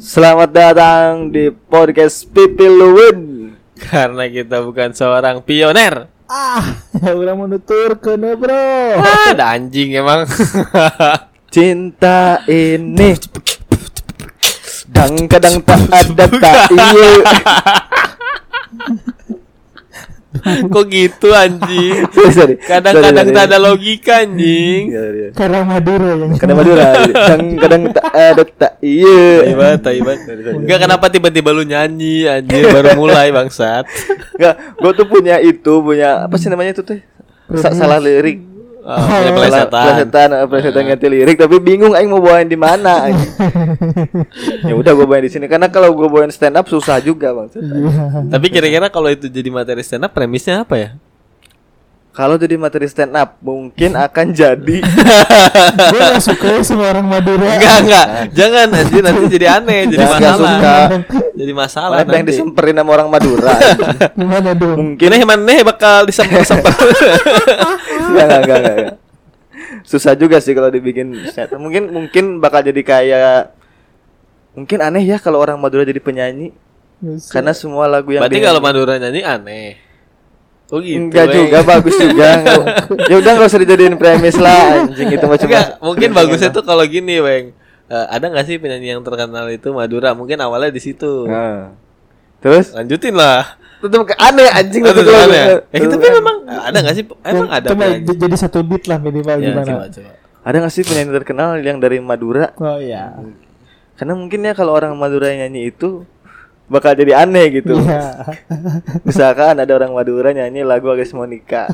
Selamat datang di podcast Pipi Luwin. Karena kita bukan seorang pioner. Ah, udah menutur ke bro. Ah, ada anjing emang. Cinta ini Dang kadang tak ada tak iya Kok gitu anjing? Kadang-kadang tak ada logika anjing. Iya, iya. Karena Madura yang Karena Madura Dang kadang tak ada tak iya Taibat, taibat. Enggak kenapa tiba-tiba lu nyanyi anjir baru mulai bangsat. Enggak, gue tuh punya itu, punya apa sih namanya itu teh? Sa- salah lirik. Oh, pelesetan. Pelesetan, eh, pelesetan ganti lirik tapi bingung aing mau bawain di mana. ya udah gue bawain di sini karena kalau gue bawain stand up susah juga, Bang. Tapi kira-kira kalau itu jadi materi stand up premisnya apa ya? Kalau jadi materi stand up mungkin akan jadi Gue gak suka ya sama orang Madura. Enggak, enggak. Jangan anjir nanti jadi aneh, jadi nggak masalah. suka. Jadi masalah Malah yang nanti. disemperin sama orang Madura. Gimana dong? mungkin Gini mana bakal disemper-semper. enggak, enggak, enggak, enggak. Susah juga sih kalau dibikin stand up. Mungkin mungkin bakal jadi kayak mungkin aneh ya kalau orang Madura jadi penyanyi karena semua lagu yang Berarti kalau Madura nyanyi aneh. Oh gitu. Enggak Weng. juga bagus juga. ya udah nggak usah dijadiin premis lah anjing itu mah cuma. Enggak, mungkin bagusnya tuh kalau gini, Weng. Eh, ada nggak sih penyanyi yang terkenal itu Madura? Mungkin awalnya di situ. Nah. Terus Lanjutin lah. tetap ke- aneh anjing kalau- aneh. Ya, tapi memang ada nggak sih? Emang ada Coba j- jadi satu beat lah minimal Ya, gimana? coba, coba. Ada nggak sih penyanyi terkenal yang dari Madura? Oh iya. Karena mungkin ya kalau orang Madura yang nyanyi itu bakal jadi aneh gitu. Iya. Misalkan ada orang Madura nyanyi lagu Agnes Monica.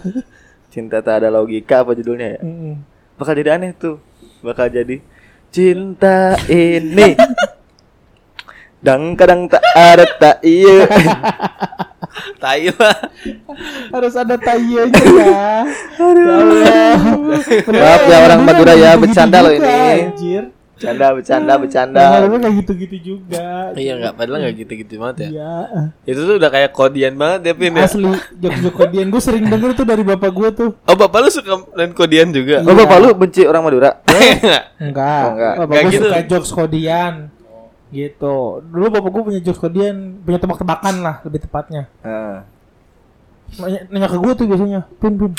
Cinta tak ada logika apa judulnya ya? Mm. Bakal jadi aneh tuh. Bakal jadi cinta ini. Dang kadang tak ada tak iya. Tai lah. Harus ada tayanya ya. Ya Allah. Maaf ya orang Madura ya, Begitu bercanda loh ini. Anjir. Bercanda, bercanda, bercanda. Padahal kayak gitu-gitu juga. Iya enggak, padahal enggak gitu-gitu banget ya. Iya. Itu tuh udah kayak kodian banget ya, Pin ya. Asli jok-jok kodian gue sering denger tuh dari bapak gue tuh. Oh, Bapak lu suka main kodian juga? Oh, Bapak lu benci orang Madura? Enggak. Enggak. Oh, enggak. Bapak Enggak gue gitu. suka jokes kodian. Gitu. Dulu bapak gue punya jokes kodian, punya tebak-tebakan lah lebih tepatnya. Heeh. Nanya, nanya ke gue tuh biasanya, Pin, Pin.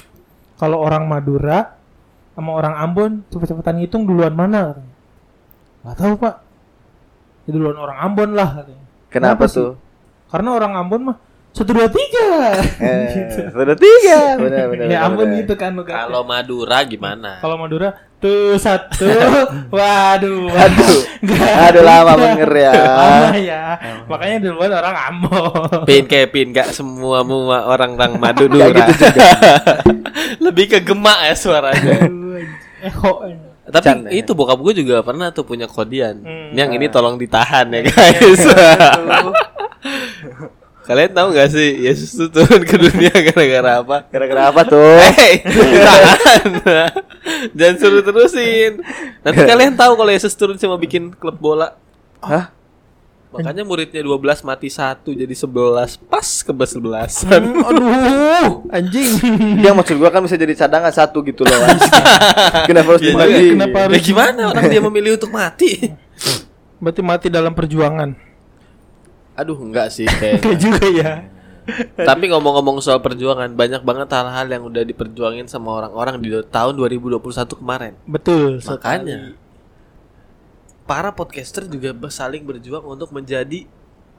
Kalau orang Madura sama orang Ambon cepet-cepetan ngitung duluan mana? Gak tahu pak. Ya, duluan orang Ambon lah katanya. Kenapa Kenapa sih? tuh? Karena orang Ambon mah satu dua tiga. Eh, sudah tiga. Benar, benar. ya Ambon gitu kan. Kalau Madura gimana? Kalau Madura tuh satu, waduh, Aduh. Nggak Aduh, lama bener ya. Lama ya. Makanya duluan orang Ambon. Pin kayak pin gak semua semua orang orang Madura. Gitu juga. Lebih ke gemak ya suaranya. Eho. Tapi Canda, ya. itu bokap gue juga pernah tuh punya kodian. Hmm. Yang ini tolong ditahan ya guys. Kalian tahu gak sih Yesus tuh turun ke dunia gara-gara apa? Gara-gara apa tuh? Hei, tahan. Jangan suruh terusin. Nanti kalian tahu kalau Yesus turun cuma bikin klub bola. Hah? Makanya muridnya 12 mati satu jadi 11 pas ke 11 Hmm, aduh, anjing. Dia maksud gua kan bisa jadi cadangan satu gitu loh. anjing. Kenapa harus Iya dibagi? juga. Kenapa harus- Ya gimana orang dia memilih untuk mati? Berarti mati dalam perjuangan. Aduh enggak sih Kayak kayak. juga ya. Tapi ngomong-ngomong soal perjuangan, banyak banget hal-hal yang udah diperjuangin sama orang-orang di tahun 2021 kemarin. Betul. Makanya para podcaster juga saling berjuang untuk menjadi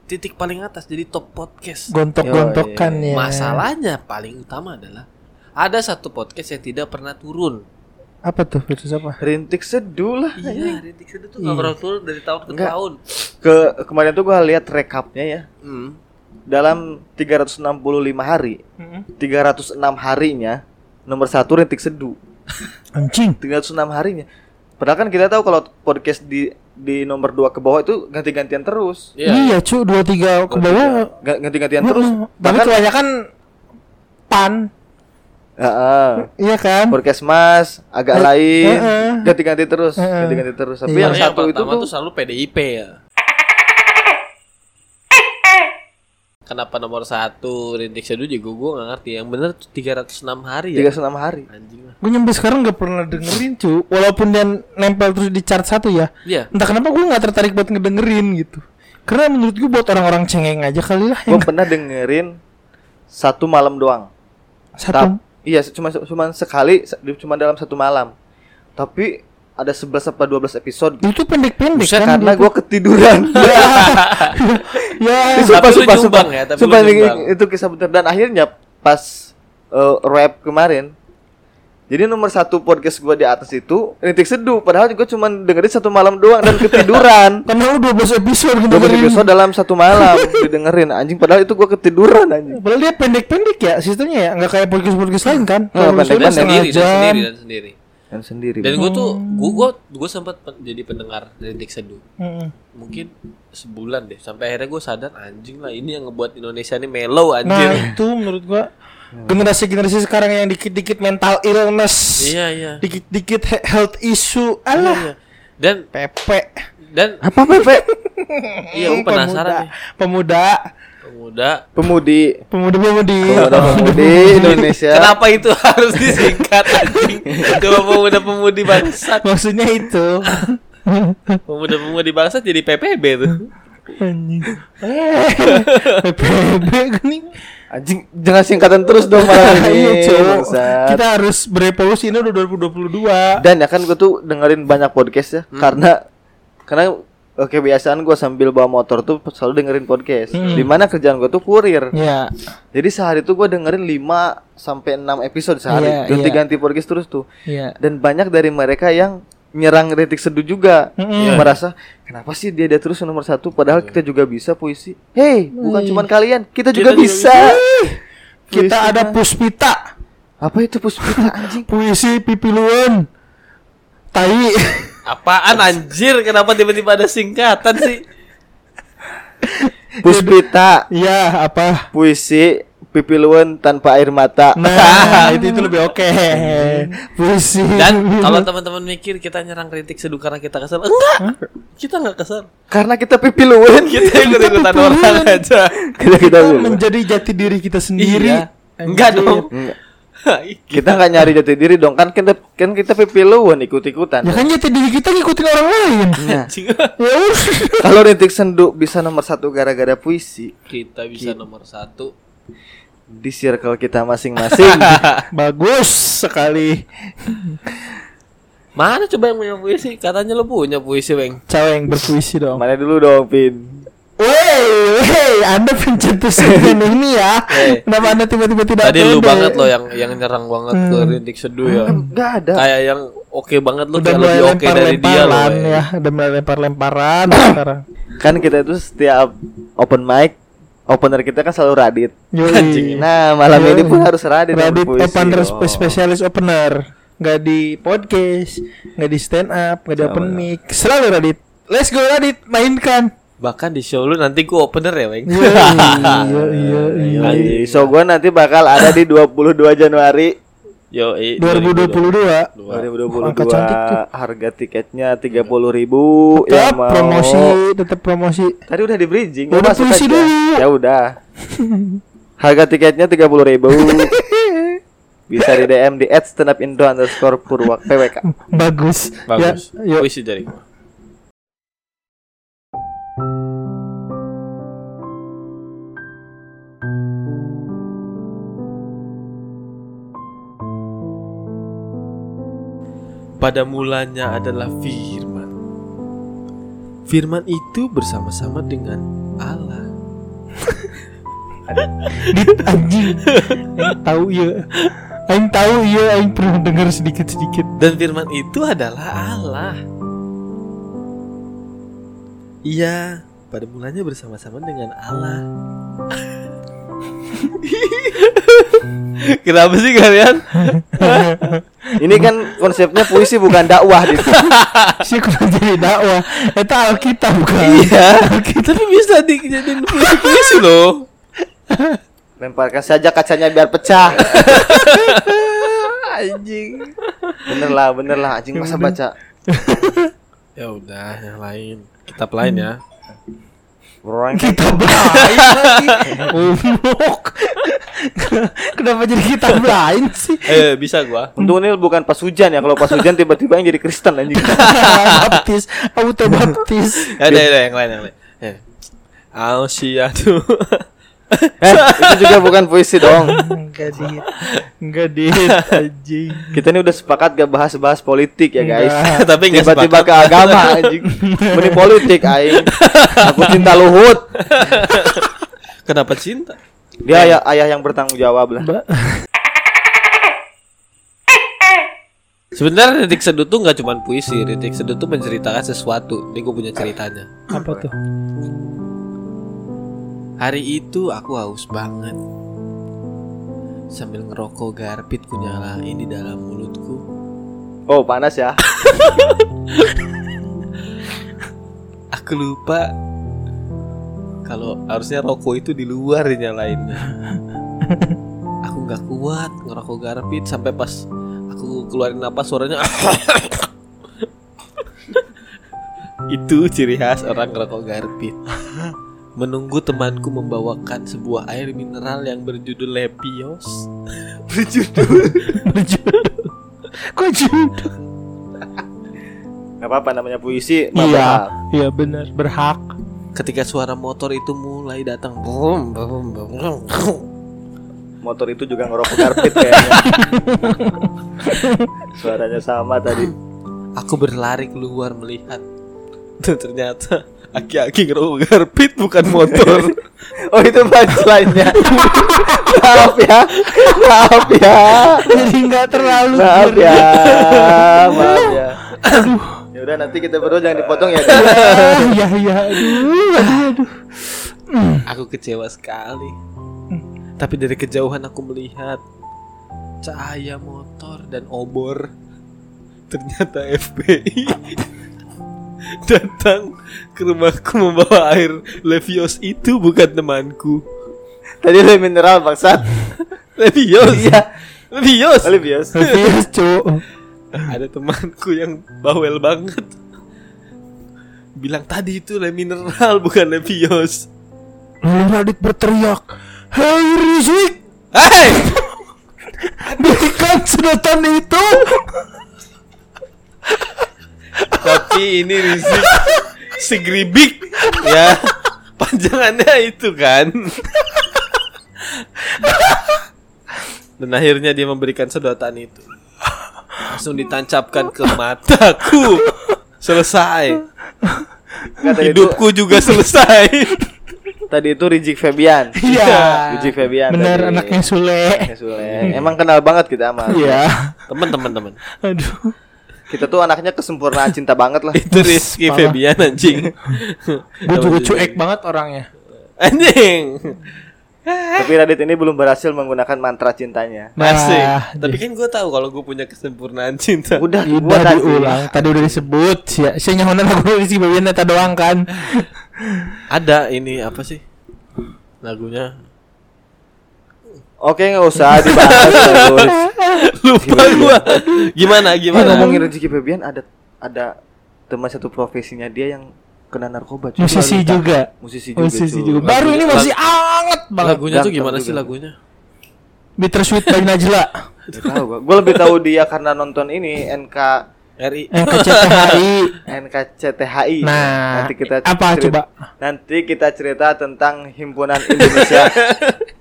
titik paling atas, jadi top podcast. Gontok-gontokan ya. Masalahnya paling utama adalah ada satu podcast yang tidak pernah turun. Apa tuh? Itu apa? Rintik seduh lah. Iya, Rintik Seduh tuh nggak pernah turun dari tahun ke Enggak. tahun. Ke kemarin tuh gua lihat rekapnya ya. Hmm. Dalam 365 hari, 306 harinya nomor satu Rintik Seduh. Anjing. 306 harinya. Padahal kan kita tahu kalau podcast di di nomor 2 ke bawah itu ganti-gantian terus. Iya. Iya, cu, dua tiga ke bawah. Ga- Ganti-gantian terus. Tapi Bahkan kebanyakan pan. Heeh. Iya kan? podcast mas agak lain ganti-ganti terus ganti-ganti terus tapi Iya. yang satu itu tuh selalu PDIP ya. Kenapa nomor satu rintik seduh juga gue gak ngerti. Yang bener tuh 306 hari ya. Tiga senam hari. Anjing lah. Gue nyampe sekarang gak pernah dengerin cu Walaupun dia nempel terus di chart satu ya Iya. Entah kenapa gue gak tertarik buat ngedengerin gitu Karena menurut gue buat orang-orang cengeng aja kali lah Gue yang pernah dengerin satu malam doang. Satu Tap- iya, cuma cuma sekali, se- cuma dalam satu malam. Tapi ada 11 apa 12 episode. Itu pendek-pendek kan Karena gue ketiduran. Ya sumpah, sumpah, sumpah. ya, tapi Sumpah, itu kisah bener dan akhirnya pas eh, rap kemarin. Jadi nomor satu podcast gua di atas itu Rintik Seduh Padahal juga cuma dengerin satu malam doang dan ketiduran Karena lu 12 episode Dua ngedengerin. episode dalam satu malam didengerin anjing padahal itu gua ketiduran anjing. Padahal dia pendek-pendek ya sistemnya ya Nggak kayak podcast-podcast lain kan Oh, Kalau pendek-pendek. sendiri, sendiri. Dan sendiri. Dan gue tuh, gue gue gue sempat pen- jadi pendengar rintik seduh. Mm-mm. Mungkin sebulan deh. Sampai akhirnya gue sadar anjing lah ini yang ngebuat Indonesia ini mellow Nah anjir. itu menurut gua Generasi-generasi sekarang yang dikit-dikit mental illness Iya iya. Dikit-dikit he- health issue Iya, Alah iya. Dan Pepe dan Apa Pepe? iya gue penasaran nih. Pemuda Pemuda. Pemudi. Pemuda pemudi Indonesia. Kenapa itu harus disingkat anjing? Coba pemuda-pemudi bangsat. Maksudnya itu Pemuda-pemudi bangsat jadi PPB tuh. Anjing PPB nih Anjing jangan singkatan terus dong malam ini. Iya. Kita harus berevolusi ini udah 2022 Dan ya kan gue tuh dengerin banyak podcast ya karena karena oke kebiasaan gue sambil bawa motor tuh selalu dengerin podcast. Di mana kerjaan gue tuh kurir. Ya Jadi sehari tuh gue dengerin 5 sampai 6 episode sehari. Iya, Ganti-ganti podcast terus tuh. Iya Dan banyak dari mereka yang nyerang kritik seduh juga. Mm-mm. Merasa kenapa sih dia dia terus nomor satu padahal kita juga bisa puisi. Hei, bukan cuman kalian, kita juga juga bisa. Kita Puisi ada puspita apa itu puspita anjing? Puisi pipiluan Tai Apaan anjir? Kenapa tiba-tiba ada singkatan sih? Puspita, Iya apa puisi pipiluan tanpa air mata. Nah itu itu lebih oke Puisi Dan kalau teman-teman mikir kita nyerang kritik seduh karena kita kesel, enggak. Kita enggak kesel. Karena kita pipiluan Kita ikut-ikutan orang aja. kita kita Kita menjadi jati diri kita sendiri Iya. Enggak dong. Enggak. Kita nggak nyari jati diri dong kan kita kan kita pipiluan ikut-ikutan. Ya kan jati diri kita ngikutin orang lain Anjing. Ya kalau Rintik Sendu bisa nomor satu gara-gara puisi kita bisa nomor satu. di circle kita masing-masing. Bagus sekali Mana coba yang punya puisi? Katanya lo punya puisi, Bang. Cewek yang berpuisi dong Mana dulu dong, Pin? Wey, wey, Anda pencetus segmen ini ya. Eh. Kenapa Anda tiba-tiba tidak Tadi lu pede? banget lo yang yang nyerang banget ke rintik seduh ya. Enggak ada. Kayak yang oke banget lo udah lebih oke dari dia lo. lempar-lemparan Bang. ya, udah mulai lempar-lemparan sekarang. Kan kita itu setiap open mic opener kita kan selalu Radit. Yoi. Nah, malam Yoi. ini pun harus Radit, Radit opener Oh. spe- spesialis opener. Nggak di podcast, nggak di stand up, nggak di open mic. Selalu Radit. Let's go Radit, mainkan. Bahkan di show lu nanti gua opener ya, Bang. Iya, iya, iya, iya. Anjing. So gua nanti bakal ada di 22 Januari Yo, eh, 2022. 2022. Angka cantik tuh. Harga tiketnya 30.000 Tetap yang mau. promosi, tetap promosi. Tadi udah di bridging. Udah puisi dulu. Ya udah. Harga tiketnya 30.000 Bisa di DM di @standupindo underscore purwak PWK. Bagus. Bagus. Ya, yuk. Puisi dari gua. Pada mulanya adalah Firman. Firman itu bersama-sama dengan Allah. Dit anjing. Aing tahu ya. Aing tahu ya, aing pernah dengar sedikit-sedikit. Dan firman itu adalah Allah. Iya, pada mulanya bersama-sama dengan Allah. Kenapa sih kalian? Ini kan konsepnya puisi bukan dakwah gitu. Sih kurang jadi dakwah. Itu Alkitab bukan. Iya, tapi bisa dijadiin puisi-puisi loh. Lemparkan saja kacanya biar pecah. anjing. Bener lah, bener lah anjing masa baca. Ya udah, yang lain. Kitab lain ya. Orang Kita blind lagi. Goblok. Kenapa jadi kita blind sih? Eh bisa gua. Untung ini bukan pas hujan ya. Kalau pas hujan tiba-tiba yang jadi Kristen anjing. baptis, auto baptis. Ada ada yang lain yang lain. Eh. Ausia tuh. eh, itu juga bukan puisi dong. Enggak dit. Enggak anjing. Kita ini udah sepakat gak bahas-bahas politik ya guys. Enggak. Tapi nggak Tiba-tiba ke agama anjing. Mending politik aing. Aku cinta Luhut. Kenapa cinta? Dia ayah, ayah yang bertanggung jawab lah. Ba- Sebenarnya Ritik Seduh tuh nggak cuma puisi, Ritik Seduh tuh menceritakan sesuatu. Ini gue punya ceritanya. Apa tuh? Hari itu aku haus banget. Sambil ngerokok garpit ku nyalain di dalam mulutku. Oh panas ya. Aku lupa kalau harusnya rokok itu di luar dinyalainnya. Aku nggak kuat ngerokok garpit sampai pas aku keluarin napas suaranya. itu ciri khas orang ngerokok garpit. Menunggu temanku membawakan sebuah air mineral yang berjudul Lepios. berjudul Berjudul. Kok judul? Gak apa-apa namanya puisi. Iya, iya benar berhak. Ketika suara motor itu mulai datang, bum, bum, bum. Motor itu juga ngerokok karpet kayaknya. Suaranya sama tadi. Aku berlari keluar melihat Dan ternyata Aki-aki garpit bukan motor Oh itu punchline-nya. Maaf ya. Maaf ya. Jadi nggak terlalu Maaf ya. Maaf ya. Aduh. Ya udah nanti kita berdua jangan dipotong ya. Ah, Ya ya aduh aduh. Aku kecewa sekali Tapi dari kejauhan aku melihat Cahaya motor dan obor Ternyata FBI Datang ke rumahku membawa air Levios itu bukan temanku Tadi lu mineral bangsat. Levios Iya. Levios Olivius. Yes, cuk. ada temanku yang bawel banget bilang tadi itu le mineral bukan levios Lalu Radit berteriak, Hei Rizik, Hei berikan sedotan itu. Tapi ini Rizik segribik ya panjangannya itu kan dan akhirnya dia memberikan sedotan itu langsung ditancapkan ke mataku selesai Nggak, tadi itu hidupku juga selesai tadi itu Rizik Febian. Iya. Rizik Febian. Bener tadi. anaknya Sule. Anaknya Sule. Emang kenal banget kita sama. Iya. teman-teman teman Aduh. Kita tuh anaknya kesempurnaan cinta banget lah. itu Rizky Parah. Febian anjing Gue juga cuek banget orangnya. anjing Tapi Radit ini belum berhasil menggunakan mantra cintanya. Asik. Nah, Tapi kan gue tahu kalau gue punya kesempurnaan cinta. Udah, Udah diulang, tadi udah disebut. Si si nyahonan aku bagian eta doang kan. Ada ini apa sih? Lagunya Oke, nggak usah dibahas. terus. lupa gua. Gimana Eh, gimana? ngomongin Rizik Febian ada ada teman satu profesinya dia yang kena narkoba. cuy. Musisi Wanita. juga. Musisi juga. Musisi juga. Baru ini masih anget banget. Lagunya tuh gimana sih juga. lagunya? Bittersweet by Najla. Tahu gua. Gua lebih tahu dia karena nonton ini NK RI. NKCTHI. NKCTHI. Nah, nanti kita apa coba? Nanti kita cerita tentang himpunan Indonesia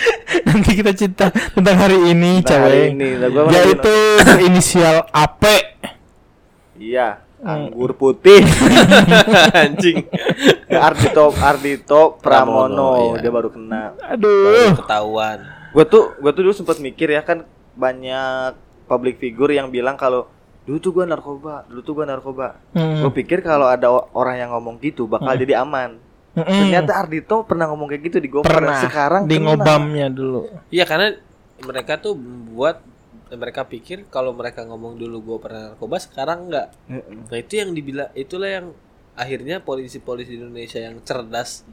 Nanti kita cerita tentang hari ini, hari cewek. ini. Lah, gua Yaitu inisial AP. Iya, Hmm. anggur putih. Anjing. Ardito Ardito Pramono, Pramono, iya. dia baru kena. Aduh. Baru ketahuan. Gue tuh gue tuh dulu sempat mikir ya kan banyak public figure yang bilang kalau dulu tuh gue narkoba, dulu tuh gue narkoba. Hmm. Gue pikir kalau ada orang yang ngomong gitu bakal jadi aman. Mm-mm. Ternyata Ardito pernah ngomong kayak gitu di Gopar dan pernah sekarang di kena. ngobamnya dulu. Iya karena mereka tuh membuat mereka pikir kalau mereka ngomong dulu gue pernah narkoba sekarang enggak. Heeh. Nah itu yang dibilang itulah yang akhirnya polisi-polisi Indonesia yang cerdas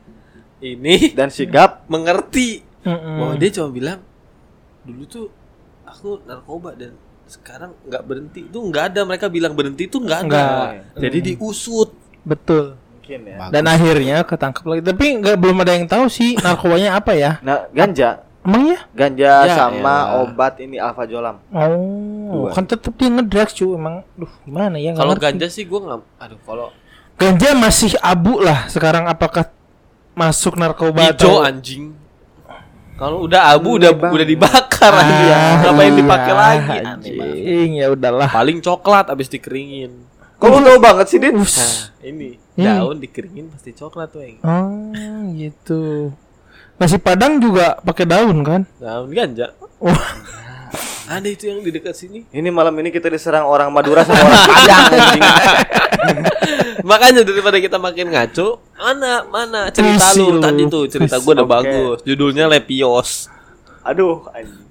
ini Dan sigap mengerti Mm-mm. bahwa dia cuma bilang dulu tuh aku narkoba dan sekarang nggak berhenti itu nggak ada mereka bilang berhenti itu nggak ada Nggak. jadi diusut Betul. Mungkin ya. Bagus. Dan akhirnya ketangkap lagi. Tapi nggak belum ada yang tahu sih narkobanya apa ya. Nah, ganja, Emang ya? ganja Ya, sama elah. obat ini alfa jolam. Oh, Dua. kan tetap dia ngedrugs cuy. Emang, duh gimana ya? nggak Kalau ganja sih gue nggak. Aduh kalau Ganja masih abu lah. Sekarang apakah masuk narkoba hijau atau anjing. Kalau udah abu udah Bang. udah dibakar. Ah, Ngapain dipakai lagi? Anjing, ya udahlah. Paling coklat abis dikeringin. Kok lu tahu banget sih? Ush. Nah, ini Hmm. daun dikeringin pasti coklat tuh, Eng. Oh, gitu. Nasi Padang juga pakai daun kan? Daun ganja. Wah, Ada itu yang di dekat sini. Ini malam ini kita diserang orang Madura sama orang Padang anjing. Makanya daripada kita makin ngaco, mana mana cerita Puisi lu tadi tuh cerita gue udah Oke. bagus. Judulnya Lepios. Aduh, anjing.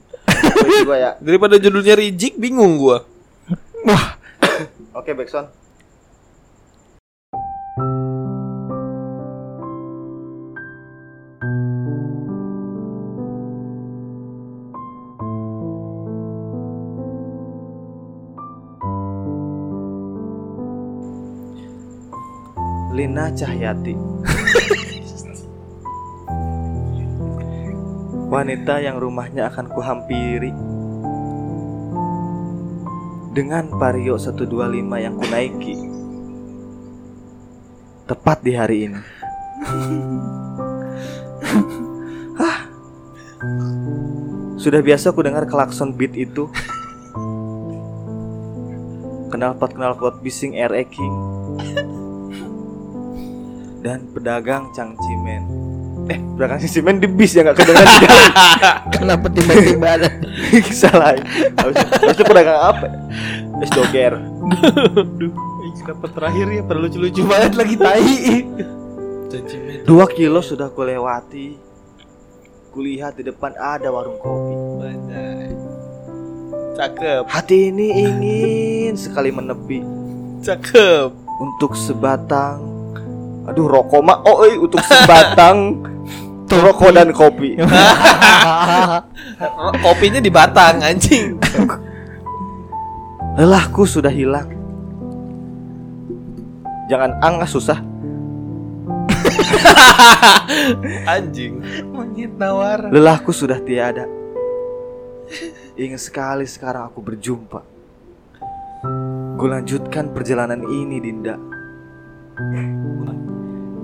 Ya. Daripada judulnya Rijik bingung gua. wah, Oke, Backson. Lina Cahyati Wanita yang rumahnya akan kuhampiri Dengan Vario 125 yang kunaiki. Tepat di hari ini. Hah. Sudah biasa ku dengar klakson beat itu. Knalpot-knalpot bising RE King. Dan pedagang cangcimen Eh, pedagang cangcimen di bis ya gak kedengeran di dalam kenapa tiba-tiba? Ada? Salah Harusnya, harusnya pedagang apa? Es doger. Duh, dapat terakhir ya? Perlu lucu-lucu. Banget lagi tai. Dua kilo sudah kulewati Kulihat di depan ada warung kopi. Badai. Cakep, Hati ini ingin sekali menepi. Cakep. Untuk sebatang. Aduh rokok mah Oh eh, untuk sebatang Rokok dan kopi. Kopinya di batang anjing. Lelahku sudah hilang. Jangan angah susah. Anjing. Monyet nawar. Lelahku sudah tiada. Ingin sekali sekarang aku berjumpa. Ku lanjutkan perjalanan ini Dinda.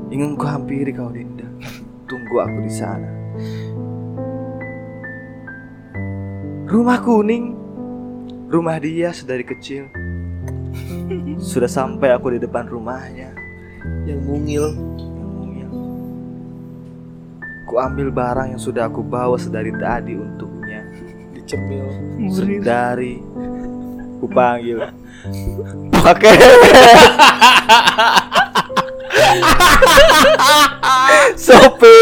Ingin ku hampiri kau Dinda Tunggu aku di sana. Rumah kuning Rumah dia sedari kecil. Sudah sampai aku di depan rumahnya. Yang mungil. yang mungil. Ku ambil barang yang sudah aku bawa sedari tadi untuknya. Dicemil. Sedari. Ku panggil Pakai Sopi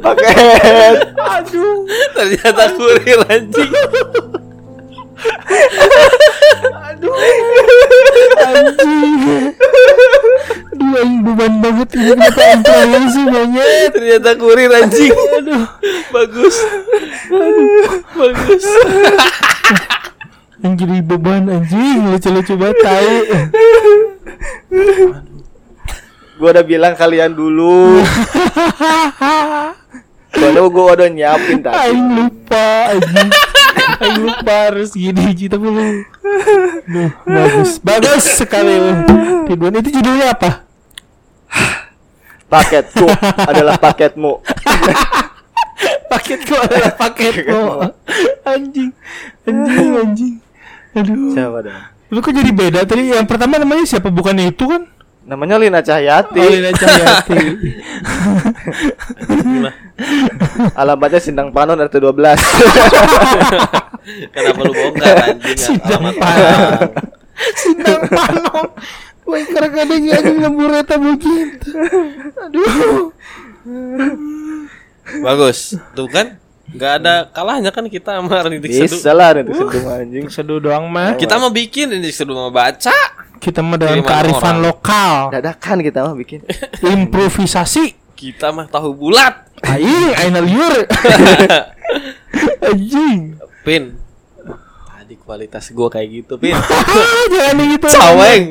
Paket Aduh, Ternyata kurir anjing. aduh. Anjing. Aduh, yang beban banget ini kenapa terakhir sih monyet. Ternyata kurir anjing. Aduh, Bagus. Bagus. yang jadi beban anjing lucu-lucu banget tai. Gue udah bilang kalian dulu Soalnya gue udah nyiapin tadi Aing lupa anjing. Aing lupa harus gini Ji tapi lu. Duh, bagus. Bagus sekali. Ridwan itu judulnya apa? Paketku adalah paketmu Paketku adalah paketmu. Anjing. Anjing, anjing. Aduh. Siapa dong? Lu kok jadi beda tadi? Yang pertama namanya siapa? Bukannya itu kan? Namanya Lina Cahyati Oh, Lina Cahyati. Alamatnya Sindang Panon RT 12 Kenapa lu bongkar anjing? Alamat Panon. Sidang Panon. Wah, kadang-kadang anjing lembur eta begitu. Aduh. Bagus. Tuh kan? Gak ada kalahnya kan kita sama Rintik Seduh. Bisa lah nih sendung anjing Seduh doang mah. Kita mau bikin Rintik Seduh mau baca. Kita mah dengan Kiriman kearifan orang. lokal. Dadakan kita mah bikin Improvisasi. Kita mah tahu bulat. Aing, aing liur. Anjing. Pin. Tadi ku kualitas gue kayak gitu pin Ah, jangan gitu. caweng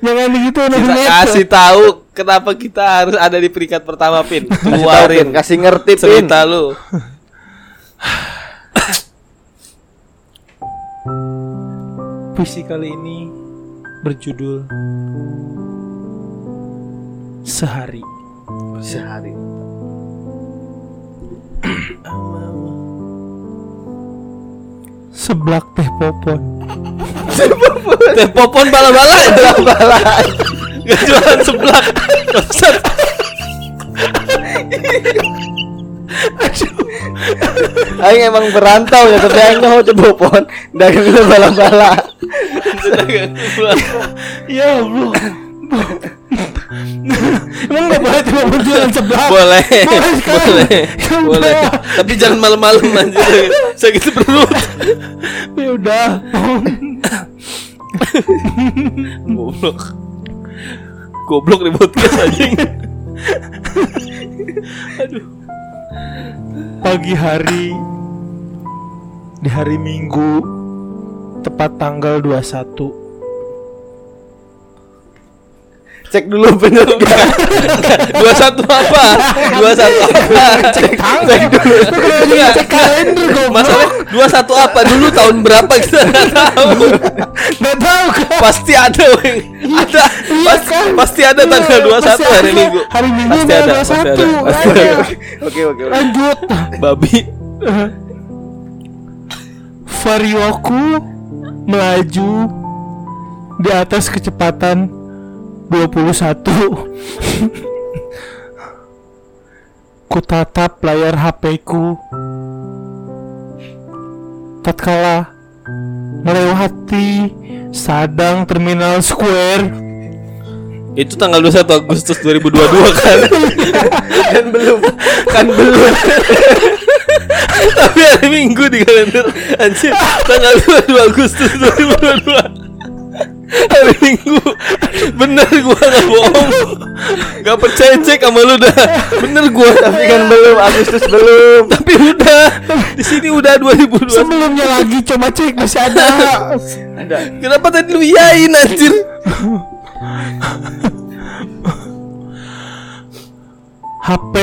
Jangan gitu kita kasih tahu kenapa kita harus ada di peringkat pertama pin Kasih tahu, Pin. keluarin kasih ngerti pin. cerita lu Puisi kali ini berjudul Sehari. Sehari. Seblak teh popon. teh popon bala-bala bala-bala gak jualan seblak. Aing emang berantau ya tapi aing mau coba pon dagang itu bala-bala. Ya Allah. Emang gak boleh tiba jualan seblak? boleh Boleh sekali. boleh boleh udah. tapi jangan malam-malam anjir sakit perut Ya udah. goblok goblok di podcast anjing Pagi hari di hari Minggu tepat tanggal 21 Cek dulu bener gak? dua satu apa dua satu apa cek Cek dulu. Cek kalender goblok. masalah dua satu apa dulu tahun berapa kita nggak tahu Gak tahu kan? pasti ada weng ada Iya pas- kan? pasti ada tanggal Iya, dua satu hari minggu Hari Minggu pasti ada tanggal pasti 21. ada pasti Ada. ada Oke oke. oke. Lanjut. babi Varioku melaju di atas kecepatan 21 Ku tatap layar HP-ku Tatkala melewati Sadang Terminal Square. Itu tanggal 21 Agustus 2022 kan? Kan belum. Kan belum. tapi hari minggu di kalender. Anjir tanggal 22 Agustus 2022 hari minggu. Bener gua nggak bohong. Nggak percaya cek sama lu dah. Bener gua Tapi kan belum. Agustus belum. tapi udah. Di sini udah 2022 Sebelumnya lagi coba cek masih ada. Ada. kenapa tadi lu iyain anjir? HP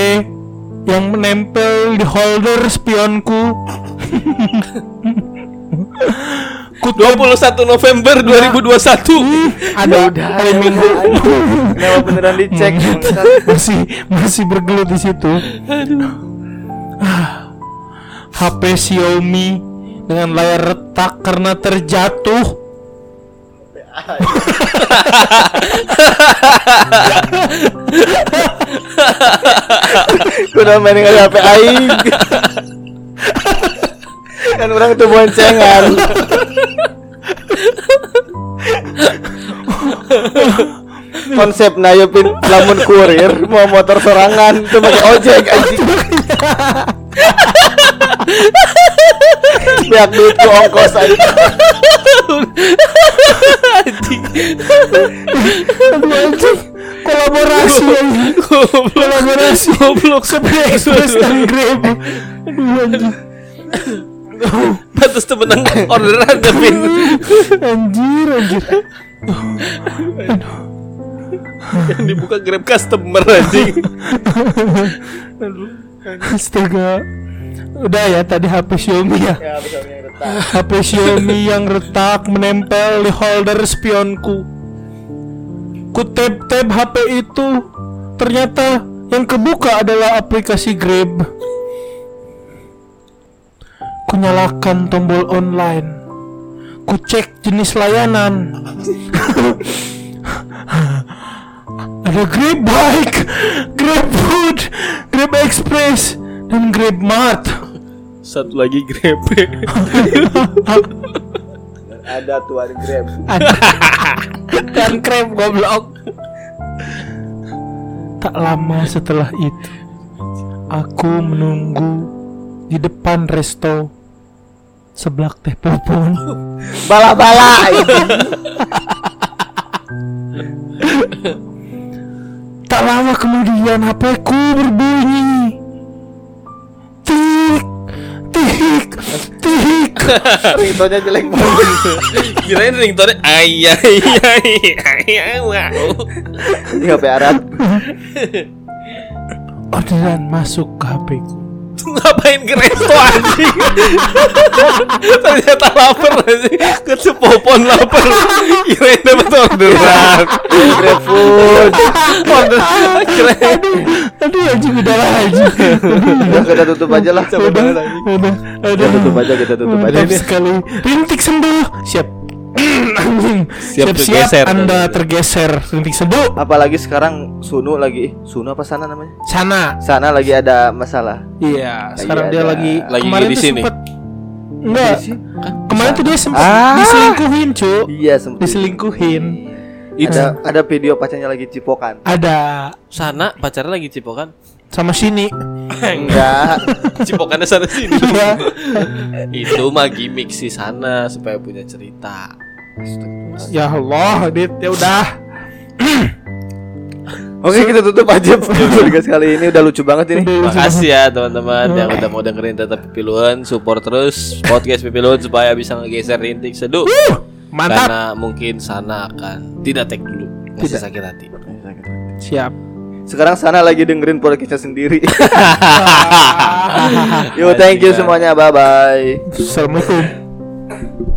yang menempel di holder spionku Ku 21 November 2021 ada Udah. hari Minggu Kenapa beneran dicek? masih masih bergelut di situ. Ah, HP Xiaomi dengan layar retak karena terjatuh. Udah main dengan HP aing. kan orang tuh boncengan. Konsep na yo pin lamun kurir mau motor sorangan tuh pakai ojek anjing. Biar duit ku ongkos aja. Anjing, kolaborasi kolaborasi goblok Seperti Express dan Grab. Aduh anjing. Pantes tuh menang orderan tapi Anjir anjir. yang dibuka Grab customer anjing. Astaga. Udah ya tadi HP Xiaomi ya. Ya betul yang retak. HP Xiaomi yang retak menempel di holder spionku. Ku tap-tap HP itu. Ternyata yang kebuka adalah aplikasi Grab. Ku nyalakan tombol online. Ku cek jenis layanan. Ada Grab Bike, Grab Food, Grab Express, dan Grab Mart. Satu lagi Grab. Ada tuan Grab. dan krem goblok tak lama setelah itu aku menunggu di depan resto seblak teh popon Bala-bala tak lama kemudian HP ku berbunyi tik tik tik Ringtone-nya jelek banget. Kirain ringtone ayah ayah ayah wow. Ini HP Arab. Orderan masuk ke HP ku. Ngapain ke resto anjing? Ternyata lapar anjing. Kecepopon lapar. Kirain dapat orderan. GrabFood. Orderan. Kirain Aduh anjing udah lah anjing. Udah kita tutup aja lah. Udah, udah, Kita tutup aja, kita tutup aja. Sekali. Rintik senduh. Siap. Anjing. Siap Siap-siap tergeser. Anda tergeser. Rintik senduh. Apalagi sekarang Sunu lagi Sunu apa sana namanya? Sana. Sana lagi ada masalah. Iya, sekarang dia ada. lagi Lagi kemarin di sini. sempet Enggak. Kemarin tuh dia sempet Ah. diselingkuhin, cu. Iya sempet. Diselingkuhin. Ada ada video pacarnya lagi cipokan. Ada sana pacarnya lagi cipokan. sama sini. Enggak. Cipokannya sana sini. Iya. Itu mah gimmick sih sana supaya punya cerita. Ya Allah, Dit, ya udah. Oke kita tutup aja podcast kali ini udah lucu banget ini. Makasih ya teman-teman yang udah mau dengerin tetap Pipiluan support terus podcast Pipiluan supaya bisa ngegeser rintik seduh. Mantap. Karena mungkin sana akan tidak take dulu masih Tidak. sakit hati. Siap. Sekarang sana lagi dengerin podcastnya sendiri. Yo thank you semuanya bye bye. Assalamualaikum.